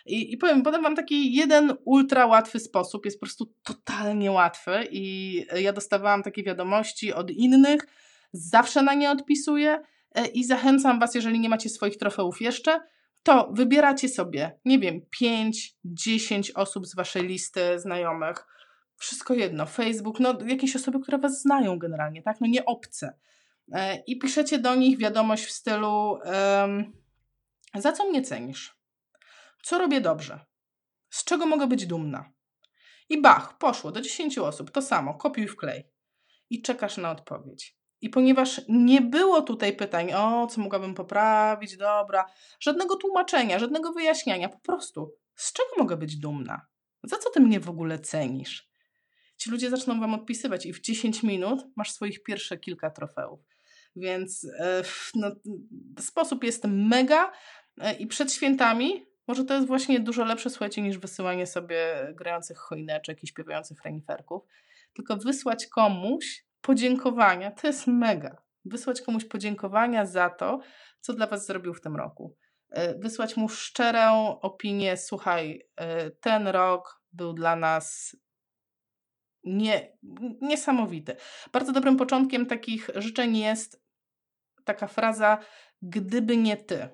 Speaker 1: I, I powiem, podam Wam taki jeden ultra łatwy sposób, jest po prostu totalnie łatwy i ja dostawałam takie wiadomości od innych, zawsze na nie odpisuję e, i zachęcam Was, jeżeli nie macie swoich trofeów jeszcze, to wybieracie sobie, nie wiem, 5, 10 osób z Waszej listy znajomych, wszystko jedno, Facebook, no jakieś osoby, które Was znają generalnie, tak, no nie obce. E, I piszecie do nich wiadomość w stylu um, za co mnie cenisz? Co robię dobrze? Z czego mogę być dumna? I bach, poszło do 10 osób, to samo, kopiuj wklej. I czekasz na odpowiedź. I ponieważ nie było tutaj pytań, o co mogłabym poprawić, dobra, żadnego tłumaczenia, żadnego wyjaśniania, po prostu, z czego mogę być dumna? Za co ty mnie w ogóle cenisz? Ci ludzie zaczną wam odpisywać i w 10 minut masz swoich pierwsze kilka trofeów. Więc e, no, sposób jest mega e, i przed świętami może to jest właśnie dużo lepsze, słuchajcie, niż wysyłanie sobie grających choineczek i śpiewających reniferków. Tylko wysłać komuś podziękowania, to jest mega. Wysłać komuś podziękowania za to, co dla Was zrobił w tym roku. E, wysłać mu szczerą opinię, słuchaj, e, ten rok był dla nas nie, niesamowity. Bardzo dobrym początkiem takich życzeń jest taka fraza, gdyby nie ty.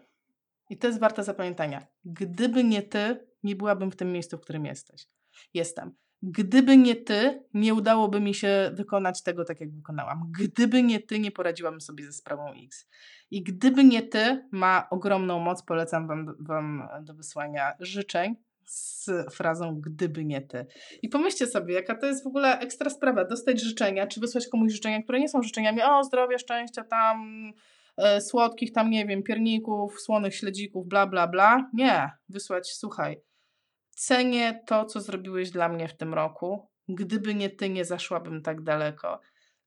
Speaker 1: I to jest warte zapamiętania. Gdyby nie ty, nie byłabym w tym miejscu, w którym jesteś. Jestem. Gdyby nie ty, nie udałoby mi się wykonać tego tak, jak wykonałam. Gdyby nie ty, nie poradziłabym sobie ze sprawą X. I gdyby nie ty, ma ogromną moc. Polecam wam, wam do wysłania życzeń z frazą gdyby nie ty. I pomyślcie sobie, jaka to jest w ogóle ekstra sprawa, dostać życzenia, czy wysłać komuś życzenia, które nie są życzeniami o zdrowia, szczęścia, tam słodkich tam, nie wiem, pierników, słonych śledzików, bla, bla, bla. Nie, wysłać, słuchaj, cenię to, co zrobiłeś dla mnie w tym roku. Gdyby nie ty, nie zaszłabym tak daleko.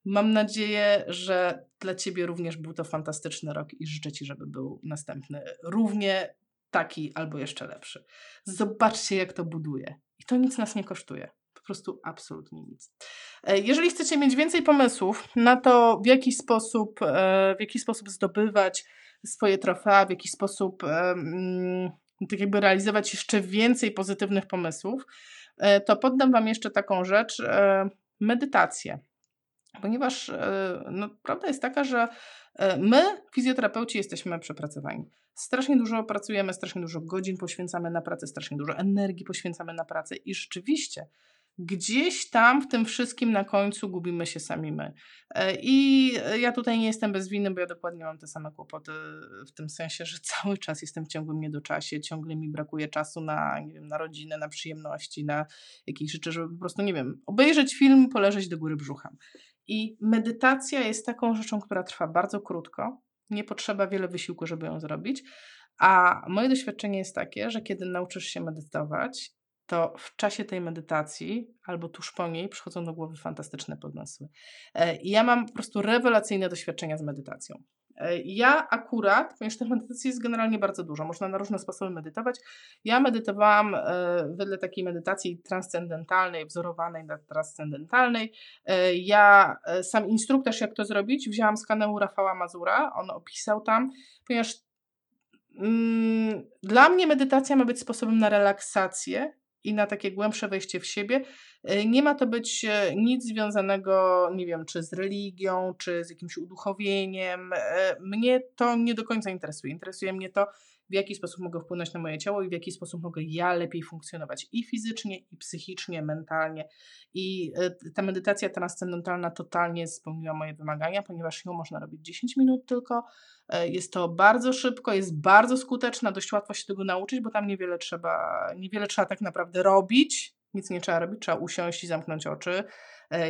Speaker 1: Mam nadzieję, że dla ciebie również był to fantastyczny rok i życzę ci, żeby był następny równie taki albo jeszcze lepszy. Zobaczcie, jak to buduje. I to nic nas nie kosztuje. Prostu absolutnie nic. E, jeżeli chcecie mieć więcej pomysłów na to, w jaki sposób, e, w jaki sposób zdobywać swoje trofea, w jaki sposób mm, tak jakby realizować jeszcze więcej pozytywnych pomysłów, e, to poddam Wam jeszcze taką rzecz, medytację. Ponieważ no, prawda jest taka, że my, fizjoterapeuci, jesteśmy przepracowani. Strasznie dużo pracujemy, strasznie dużo godzin poświęcamy na pracę, strasznie dużo energii poświęcamy na pracę i rzeczywiście gdzieś tam w tym wszystkim na końcu gubimy się sami my. E, I ja tutaj nie jestem bez winy, bo ja dokładnie mam te same kłopoty w tym sensie, że cały czas jestem w ciągłym niedoczasie, ciągle mi brakuje czasu na, nie wiem, na rodzinę, na przyjemności, na jakieś rzeczy, żeby po prostu, nie wiem, obejrzeć film, poleżeć do góry brzuchem. I medytacja jest taką rzeczą, która trwa bardzo krótko, nie potrzeba wiele wysiłku, żeby ją zrobić. A moje doświadczenie jest takie, że kiedy nauczysz się medytować, to w czasie tej medytacji albo tuż po niej przychodzą do głowy fantastyczne pomysły. E, ja mam po prostu rewelacyjne doświadczenia z medytacją. E, ja akurat, ponieważ tych medytacji jest generalnie bardzo dużo, można na różne sposoby medytować. Ja medytowałam e, wedle takiej medytacji transcendentalnej, wzorowanej na transcendentalnej. Ja sam instruktaż, jak to zrobić, wzięłam z kanału Rafała Mazura, on opisał tam, ponieważ mm, dla mnie medytacja ma być sposobem na relaksację i na takie głębsze wejście w siebie. E, nie ma to być e, nic związanego, nie wiem, czy z religią, czy z jakimś uduchowieniem. E, mnie to nie do końca interesuje. Interesuje mnie to, w jaki sposób mogę wpłynąć na moje ciało i w jaki sposób mogę ja lepiej funkcjonować i fizycznie, i psychicznie, mentalnie. I ta medytacja transcendentalna totalnie spełniła moje wymagania, ponieważ ją można robić 10 minut tylko. Jest to bardzo szybko, jest bardzo skuteczna, dość łatwo się tego nauczyć, bo tam niewiele trzeba, niewiele trzeba tak naprawdę robić. Nic nie trzeba robić, trzeba usiąść i zamknąć oczy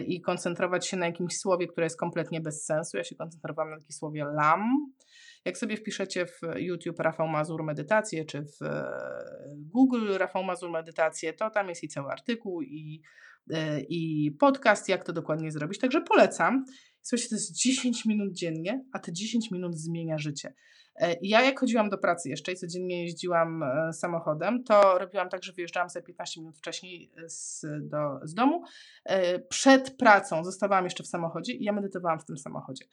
Speaker 1: i koncentrować się na jakimś słowie, które jest kompletnie bez sensu. Ja się koncentrowałam na takim słowie lam, jak sobie wpiszecie w YouTube Rafał Mazur Medytację, czy w e, Google Rafał Mazur Medytację, to tam jest i cały artykuł, i, e, i podcast, jak to dokładnie zrobić. Także polecam. Słuchajcie, to jest 10 minut dziennie, a te 10 minut zmienia życie. E, ja jak chodziłam do pracy jeszcze i codziennie jeździłam samochodem, to robiłam tak, że wyjeżdżałam sobie 15 minut wcześniej z, do, z domu. Przed pracą zostawałam jeszcze w samochodzie i ja medytowałam w tym samochodzie.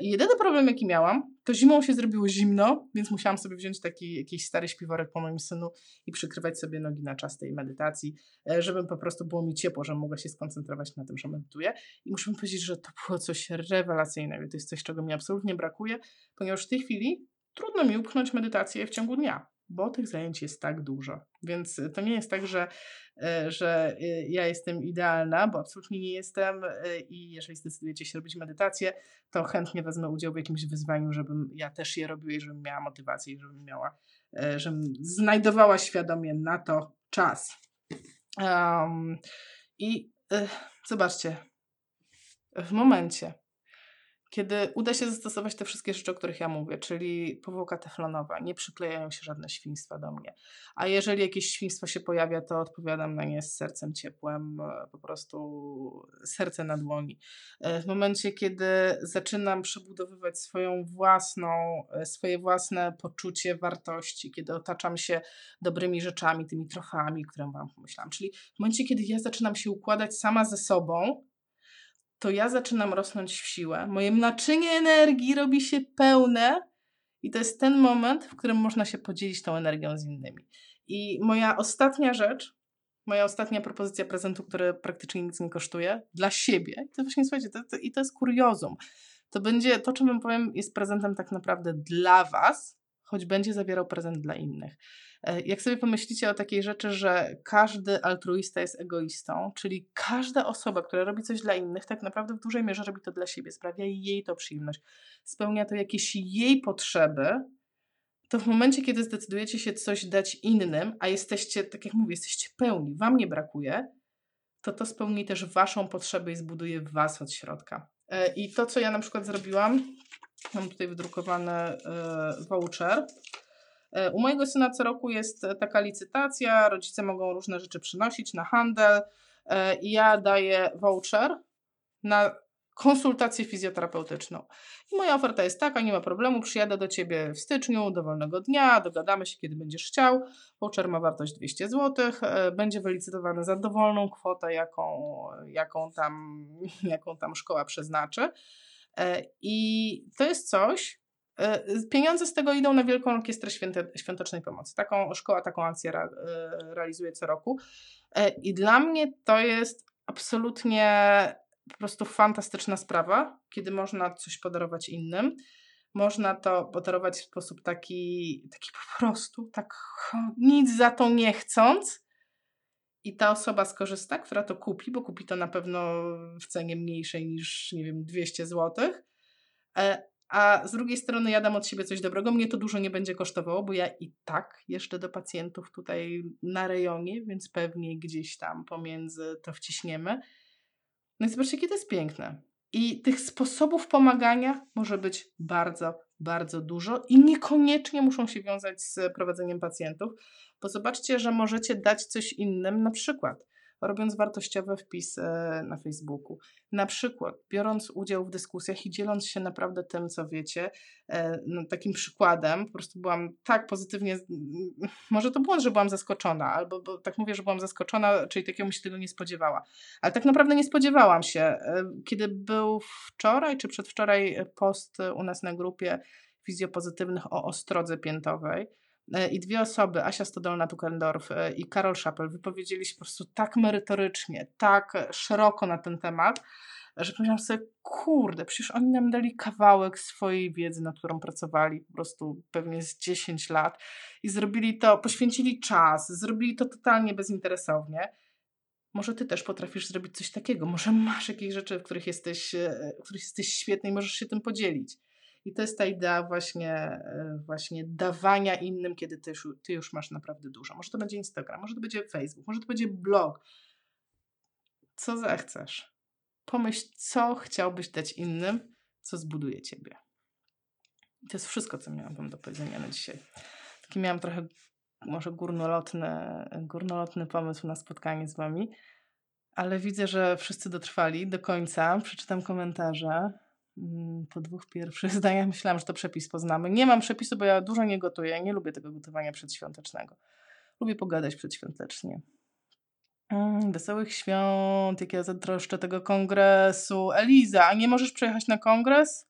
Speaker 1: I jedyny problem, jaki miałam, to zimą się zrobiło zimno, więc musiałam sobie wziąć taki jakiś stary śpiworek po moim synu i przykrywać sobie nogi na czas tej medytacji, żeby po prostu było mi ciepło, żebym mogła się skoncentrować na tym, że medytuję. I muszę powiedzieć, że to było coś rewelacyjnego. To jest coś, czego mi absolutnie brakuje, ponieważ w tej chwili trudno mi upchnąć medytację w ciągu dnia, bo tych zajęć jest tak dużo. Więc to nie jest tak, że, e, że e, ja jestem idealna, bo absolutnie nie jestem i jeżeli zdecydujecie się robić medytację, to chętnie wezmę udział w jakimś wyzwaniu, żebym ja też je robiła i żebym miała motywację i żebym miała, żebym znajdowała świadomie na to czas. Um, I y, zobaczcie, w momencie, kiedy uda się zastosować te wszystkie rzeczy, o których ja mówię, czyli powłoka teflonowa, nie przyklejają się żadne świństwa do mnie. A jeżeli jakieś świństwo się pojawia, to odpowiadam na nie z sercem ciepłym, e, po prostu serce na dłoni. E, w momencie, kiedy zaczynam przebudowywać swoją własną, e, swoje własne poczucie wartości, kiedy otaczam się dobrymi rzeczami, tymi trofami, które Wam pomyślałam, czyli w momencie, kiedy ja zaczynam się układać sama ze sobą, to ja zaczynam rosnąć w siłę. Moje naczynie energii robi się pełne i to jest ten moment, w którym można się podzielić tą energią z innymi. I moja ostatnia rzecz, moja ostatnia propozycja prezentu, który praktycznie nic nie kosztuje, dla siebie, to właśnie słuchajcie, to, to, i to jest kuriozum. To będzie, to czym wam powiem, jest prezentem tak naprawdę dla was, choć będzie zawierał prezent dla innych. E, jak sobie pomyślicie o takiej rzeczy, że każdy altruista jest egoistą, czyli każda osoba, która robi coś dla innych, tak naprawdę w dużej mierze robi to dla siebie, sprawia jej to przyjemność, spełnia to jakieś jej potrzeby, to w momencie, kiedy zdecydujecie się coś dać innym, a jesteście, tak jak mówię, jesteście pełni, wam nie brakuje, to to spełni też waszą potrzebę i zbuduje was od środka. E, I to, co ja na przykład zrobiłam, Mam tutaj wydrukowany e, voucher. E, u mojego syna co roku jest taka licytacja, rodzice mogą różne rzeczy przynosić na handel i ja daję voucher na konsultację fizjoterapeutyczną. I moja oferta jest taka, nie ma problemu, przyjadę do Ciebie w styczniu, dowolnego dnia, dogadamy się, kiedy będziesz chciał. Voucher ma wartość 200 zł, e, będzie wylicytowany za dowolną kwotę, jaką, jaką, tam, jaką tam szkoła przeznaczy. E, I to jest coś, e, Pieniądze z tego idą na Wielką Orkiestrę Świątecznej Pomocy. Taką szkoła taką akcję realizuje co roku. I dla mnie to jest absolutnie po prostu fantastyczna sprawa, kiedy można coś podarować innym. Można to podarować w sposób taki, taki po prostu, tak nic za to nie chcąc. I ta osoba skorzysta, która to kupi, bo kupi to na pewno w cenie mniejszej niż, nie wiem, 200 zł. A z drugiej strony ja dam od siebie coś dobrego. Mnie to dużo nie będzie kosztowało, bo ja i tak jeszcze do pacjentów tutaj na rejonie, więc pewnie gdzieś tam pomiędzy to wciśniemy. No i zobaczcie, jakie to jest piękne. I tych sposobów pomagania może być bardzo, bardzo dużo i niekoniecznie muszą się wiązać z prowadzeniem pacjentów, bo zobaczcie, że możecie dać coś innym, na przykład robiąc wartościowe wpisy na Facebooku. Na przykład biorąc udział w dyskusjach i dzieląc się naprawdę tym, co wiecie. E, no, takim przykładem, po prostu byłam tak pozytywnie, może to błąd, że byłam zaskoczona, albo bo tak mówię, że byłam zaskoczona, czyli takiego się tego nie spodziewała. Ale tak naprawdę nie spodziewałam się. E, kiedy był wczoraj czy przedwczoraj post u nas na grupie fizjopozytywnych o ostrodze piętowej, i dwie osoby, Asia Stodolna-Tukendorf e, i Karol Szapel, wypowiedzieli się po prostu tak merytorycznie, tak szeroko na ten temat, że pomyślałam sobie, kurde, przecież oni nam dali kawałek swojej wiedzy, nad którą pracowali po prostu pewnie z 10 lat i zrobili to, poświęcili czas, zrobili to totalnie bezinteresownie. Może ty też potrafisz zrobić coś takiego, może masz jakieś rzeczy, w których jesteś, e, w których jesteś świetny i możesz się tym podzielić. I to jest ta idea właśnie, e, właśnie dawania innym, kiedy ty już, ty już masz naprawdę dużo. Może to będzie Instagram, może to będzie Facebook, może to będzie blog. Co zechcesz. Pomyśl, co chciałbyś dać innym, co zbuduje ciebie. I to jest wszystko, co miałam wam do powiedzenia na dzisiaj. Taki miałam trochę może górnolotny, górnolotny pomysł na spotkanie z wami, ale widzę, że wszyscy dotrwali do końca. Przeczytam komentarze. Mm, po dwóch pierwszych zdaniach myślałam, że to przepis poznamy. Nie mam przepisu, bo ja dużo nie gotuję. Nie lubię tego gotowania przedświątecznego. Lubię pogadać przedświątecznie. Mm, wesołych świąt, jak ja zatroszczę tego kongresu. Eliza, a nie możesz przejechać na kongres?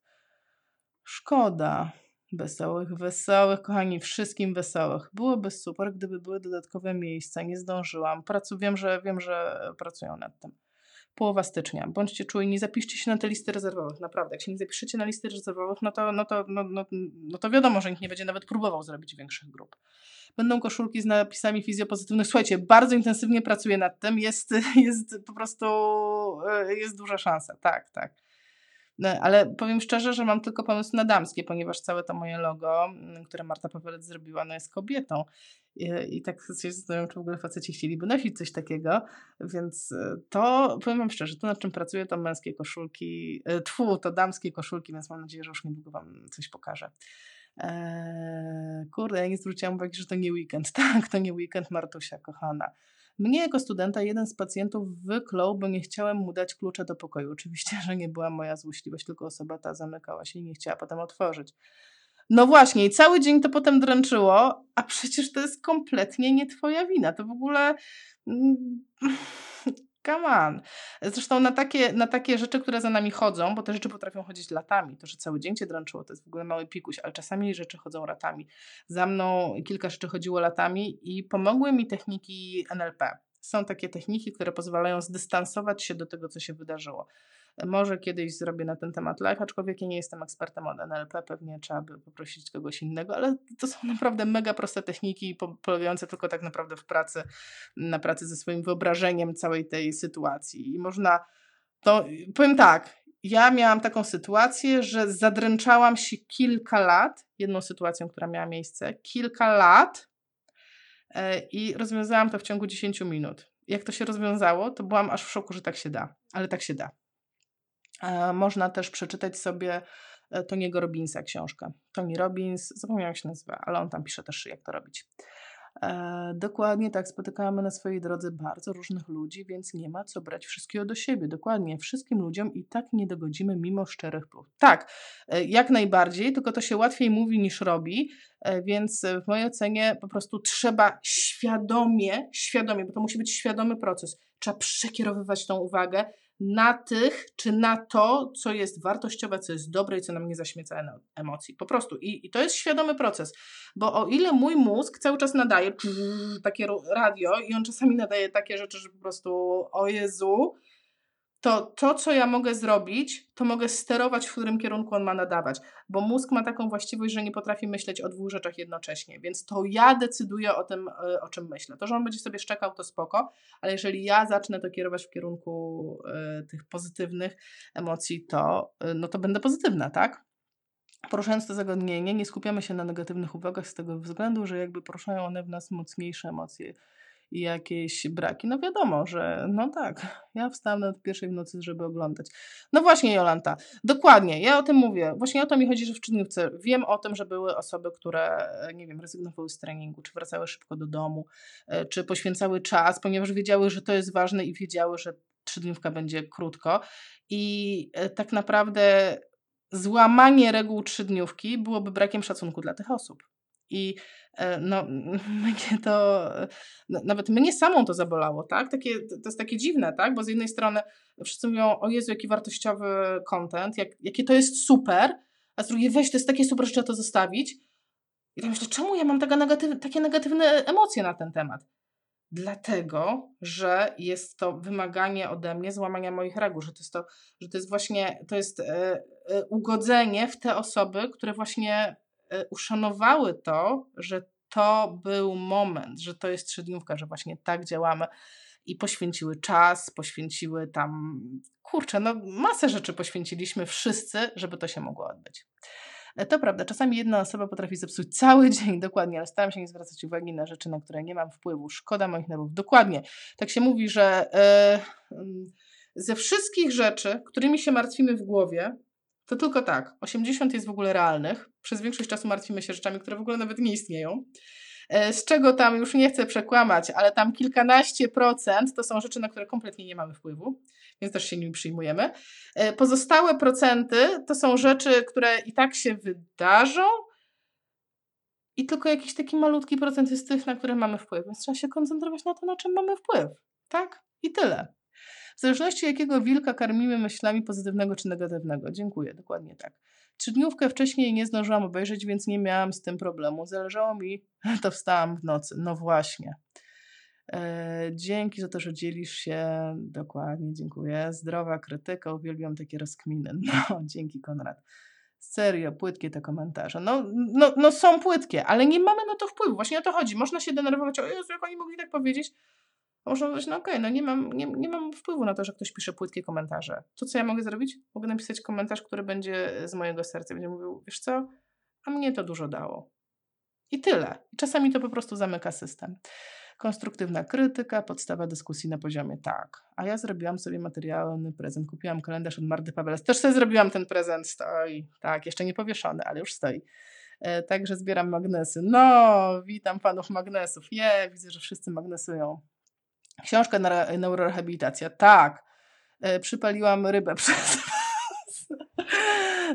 Speaker 1: Szkoda. Wesołych, wesołych, kochani, wszystkim wesołych. Byłoby super, gdyby były dodatkowe miejsca. Nie zdążyłam. Pracu, wiem, że wiem, że pracują nad tym połowa stycznia. Bądźcie czujni, zapiszcie się na te listy rezerwowych, naprawdę. Jak się nie zapiszecie na listy rezerwowych, no to, no to, no, no, no to wiadomo, że nikt nie będzie nawet próbował zrobić większych grup. Będą koszulki z napisami fizjopozytywnych. Słuchajcie, bardzo intensywnie pracuję nad tym. Jest, jest po prostu, e, jest duża szansa. Tak, tak. No, ale powiem szczerze, że mam tylko pomysł na damskie, ponieważ całe to moje logo, mm, które Marta Pawelec zrobiła, no jest kobietą. I, i tak się zastanawiam, czy w ogóle faceci chcieliby nosić coś takiego, więc e, to, powiem wam szczerze, to nad czym pracuję, to męskie koszulki, e, tfu, to damskie koszulki, więc mam nadzieję, że już niedługo wam coś pokażę. Eee, kurde, ja nie zwróciłam uwagi, że to nie weekend. Tak, to nie weekend, Martusia, kochana. Mnie jako studenta jeden z pacjentów wyklął, bo nie chciałem mu dać klucza do pokoju. Oczywiście, że nie była moja złośliwość, tylko osoba ta zamykała się i nie chciała potem otworzyć. No właśnie, i cały dzień to potem dręczyło, a przecież to jest kompletnie nie twoja wina. To w ogóle. Come on. Zresztą na takie, na takie rzeczy, które za nami chodzą, bo te rzeczy potrafią chodzić latami. To, że cały dzień cię dręczyło, to jest w ogóle mały pikuś, ale czasami rzeczy chodzą latami. Za mną kilka rzeczy chodziło latami i pomogły mi techniki NLP. Są takie techniki, które pozwalają zdystansować się do tego, co się wydarzyło. Może kiedyś zrobię na ten temat live, aczkolwiek ja nie jestem ekspertem od NLP, pewnie trzeba by poprosić kogoś innego, ale to są naprawdę mega proste techniki, polegające tylko tak naprawdę w pracy, na pracy ze swoim wyobrażeniem całej tej sytuacji. I można to, powiem tak, ja miałam taką sytuację, że zadręczałam się kilka lat, jedną sytuacją, która miała miejsce, kilka lat e, i rozwiązałam to w ciągu 10 minut. Jak to się rozwiązało, to byłam aż w szoku, że tak się da, ale tak się da. Można też przeczytać sobie e, Tony'ego Robinsa książkę. Tony Robbins, zapomniałam się nazywa, ale on tam pisze też, jak to robić. E, dokładnie tak, spotykamy na swojej drodze bardzo różnych ludzi, więc nie ma co brać wszystkiego do siebie. Dokładnie, wszystkim ludziom i tak nie dogodzimy mimo szczerych prób. Tak, e, jak najbardziej, tylko to się łatwiej mówi niż robi, więc w mojej ocenie po prostu trzeba świadomie, świadomie, bo to musi być świadomy proces, trzeba przekierowywać tą uwagę na tych, czy na to, co jest wartościowe, co jest dobre i co nam nie zaśmieca emocji. Po prostu. I, I, to jest świadomy proces. Bo o ile mój mózg cały czas nadaje takie radio i on czasami nadaje takie rzeczy, że po prostu o Jezu, to to, co ja mogę zrobić, to mogę sterować, w którym kierunku on ma nadawać, bo mózg ma taką właściwość, że nie potrafi myśleć o dwóch rzeczach jednocześnie, więc to ja decyduję o tym, e, o czym myślę. To, że on będzie sobie szczekał, to spoko, ale jeżeli ja zacznę to kierować w kierunku y, tych pozytywnych emocji, to, y, no to będę pozytywna, tak? Poruszając to zagadnienie, nie skupiamy się na negatywnych uwagach z tego względu, że jakby poruszają one w nas mocniejsze emocje i jakieś braki. No wiadomo, że no tak, ja wstałam na pierwszej w nocy, żeby oglądać. No właśnie, Jolanta, dokładnie, ja o tym mówię. Właśnie o to mi chodzi, że w czynniówce wiem o tym, że były osoby, które, nie wiem, rezygnowały z treningu, czy wracały szybko do domu, e, czy poświęcały czas, ponieważ wiedziały, że to jest ważne i wiedziały, że trzydniówka będzie krótko. I e, tak naprawdę złamanie reguł trzydniówki byłoby brakiem szacunku dla tych osób. I e, no, mnie to, no, nawet mnie samą to zabolało, tak? Takie, to jest takie dziwne, tak? Bo z jednej strony wszyscy mówią, o Jezu, jaki wartościowy content, jak, jakie to jest super, a z drugiej, weź, to jest takie super, że trzeba to zostawić. I tak myślę, czemu ja mam taka negatyw takie negatywne emocje na ten temat? Dlatego, że jest to wymaganie ode mnie złamania moich reguł, że to jest to, że to jest właśnie, to jest e, e, ugodzenie w te osoby, które właśnie uszanowały to, że to był moment, że to jest trzydniówka, że właśnie tak działamy i poświęciły czas, poświęciły tam, kurczę, no masę rzeczy poświęciliśmy wszyscy, żeby to się mogło odbyć. E, to prawda, czasami jedna osoba potrafi zepsuć cały dzień, dokładnie, ale staram się nie zwracać uwagi na rzeczy, na które nie mam wpływu. Szkoda moich nerwów. Dokładnie. Tak się mówi, że yy, ze wszystkich rzeczy, którymi się martwimy w głowie, to tylko tak, 80 jest w ogóle realnych. Przez większość czasu martwimy się rzeczami, które w ogóle nawet nie istnieją. E, z czego tam już nie chcę przekłamać, ale tam kilkanaście procent to są rzeczy, na które kompletnie nie mamy wpływu, więc też się nimi przyjmujemy. E, pozostałe procenty to są rzeczy, które i tak się wydarzą, i tylko jakiś taki malutki procent jest tych, na które mamy wpływ, więc trzeba się koncentrować na to, na czym mamy wpływ. Tak? I tyle. Zależności jakiego wilka karmimy myślami pozytywnego czy negatywnego. Dziękuję, dokładnie tak. Trzydniówkę wcześniej nie zdążyłam obejrzeć, więc nie miałam z tym problemu. Zależało mi, to wstałam w nocy. No właśnie. E, dzięki za to, że dzielisz się. Dokładnie, dziękuję. Zdrowa krytyka, uwielbiam takie rozkminy. No, dzięki Konrad. Serio, płytkie te komentarze. No, no, no są płytkie, ale nie mamy na to wpływu. Właśnie o to chodzi. Można się denerwować, o Jezu, jak oni mogli tak powiedzieć. Można powiedzieć, no okej, okay, no nie mam, nie, nie mam wpływu na to, że ktoś pisze płytkie komentarze. To, co ja mogę zrobić? Mogę napisać komentarz, który będzie z mojego serca. Będzie mówił, wiesz co, a mnie to dużo dało. I tyle. Czasami to po prostu zamyka system. Konstruktywna krytyka, podstawa dyskusji na poziomie tak. A ja zrobiłam sobie materialny prezent. Kupiłam kalendarz od Marty Paweles. Też sobie zrobiłam ten prezent. Stoi. Tak, jeszcze nie powieszony, ale już stoi. E, także zbieram magnesy. No, witam panów magnesów. Je, widzę, że wszyscy magnesują. Książka na neurorehabilitacja. Tak. E, przypaliłam rybę przez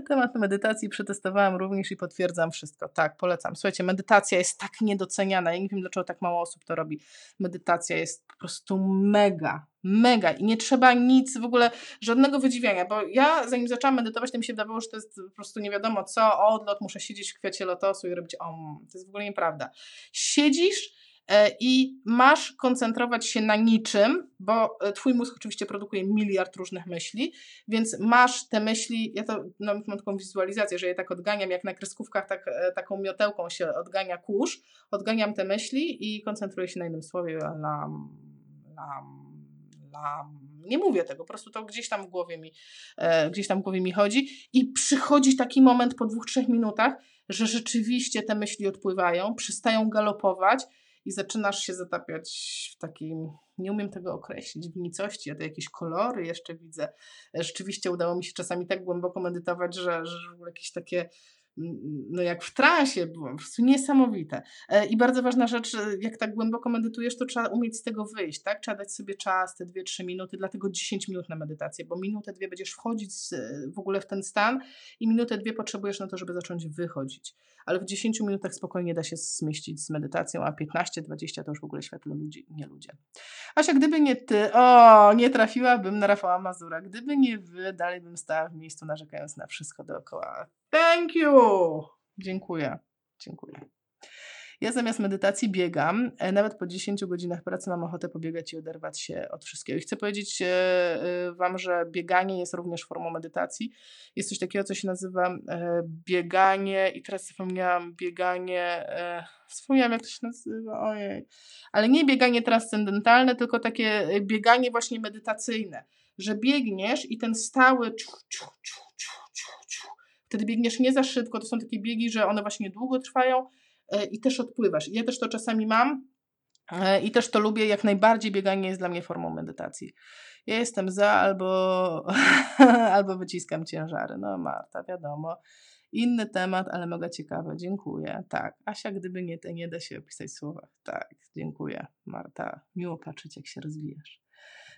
Speaker 1: Temat medytacji przetestowałam również i potwierdzam wszystko. Tak, polecam. Słuchajcie, medytacja jest tak niedoceniana. Ja nie wiem, dlaczego tak mało osób to robi. Medytacja jest po prostu mega, mega i nie trzeba nic w ogóle, żadnego wydziwiania, bo ja zanim zaczęłam medytować, to mi się wydawało, że to jest po prostu nie wiadomo co, odlot, muszę siedzieć w kwiecie lotosu i robić om. To jest w ogóle nieprawda. Siedzisz, i masz koncentrować się na niczym, bo e, twój mózg oczywiście produkuje miliard różnych myśli, więc masz te myśli, ja to nawet mam taką wizualizację, że je tak odganiam, jak na kreskówkach tak, e, taką miotełką się odgania kurz, odganiam te myśli i koncentruję się na jednym słowie, lam, lam, lam. Nie mówię tego, po prostu to gdzieś tam w głowie mi, gdzieś tam w głowie mi chodzi i przychodzi taki moment po dwóch, trzech minutach, że rzeczywiście te myśli odpływają, przestają galopować i zaczynasz się zatapiać w takim, nie umiem tego określić, w nicości, ja to jakieś kolory jeszcze widzę. Rzeczywiście udało mi się czasami tak głęboko medytować, że, że jakieś takie no jak w transie byłam, po prostu niesamowite. E, I bardzo ważna rzecz, jak tak głęboko medytujesz, to trzeba umieć z tego wyjść, tak? Trzeba dać sobie czas, te 2-3 minuty, dlatego 10 minut na medytację, bo minutę, dwie będziesz wchodzić w ogóle w ten stan i minutę, dwie potrzebujesz na to, żeby zacząć wychodzić. Ale w 10 minutach spokojnie da się zmieścić z medytacją, a 15-20 to już w ogóle świetlo ludzi, nie ludzie. Asia, gdyby nie ty, o, nie trafiłabym na Rafała Mazura. Gdyby nie wy, dalej bym stała w miejscu narzekając na wszystko dookoła. Thank you! Dziękuję. Dziękuję. Ja zamiast medytacji biegam. E, nawet po 10 godzinach pracy mam ochotę pobiegać i oderwać się od wszystkiego. I chcę powiedzieć e, e, Wam, że bieganie jest również formą medytacji. Jest coś takiego, co się nazywa bieganie, i teraz zapomniałam, bieganie. Wspomniałam, jak to się nazywa, ojej. Ale nie bieganie transcendentalne, tylko takie bieganie właśnie medytacyjne. Że biegniesz i ten stały. Ciu, ciu, ciu, Wtedy biegniesz nie za szybko, to są takie biegi, że one właśnie długo trwają i też odpływasz. Ja też to czasami mam e, i też to lubię. Jak najbardziej bieganie jest dla mnie formą medytacji. Ja jestem za albo, albo wyciskam ciężary. No Marta, wiadomo. Inny temat, ale mega ciekawe. Dziękuję. Tak. Asia, gdyby nie te, nie da się opisać w słowach. Tak, dziękuję. Marta, miło patrzeć, jak się rozwijasz.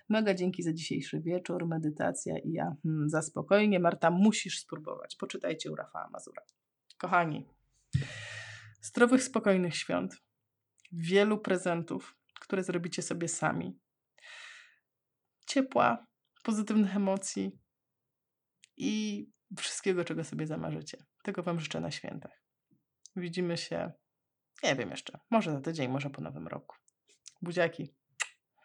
Speaker 1: Mega dzięki za dzisiejszy wieczór, medytacja i ja hmm, za spokojnie. Marta, musisz spróbować. Poczytajcie u Rafała Mazura. Kochani, zdrowych, spokojnych świąt, wielu prezentów, które zrobicie sobie sami, ciepła, pozytywnych emocji i wszystkiego, czego sobie zamarzycie. Tego Wam życzę na świętach. Widzimy się, nie wiem jeszcze, może za tydzień, może po nowym roku. Buziaki.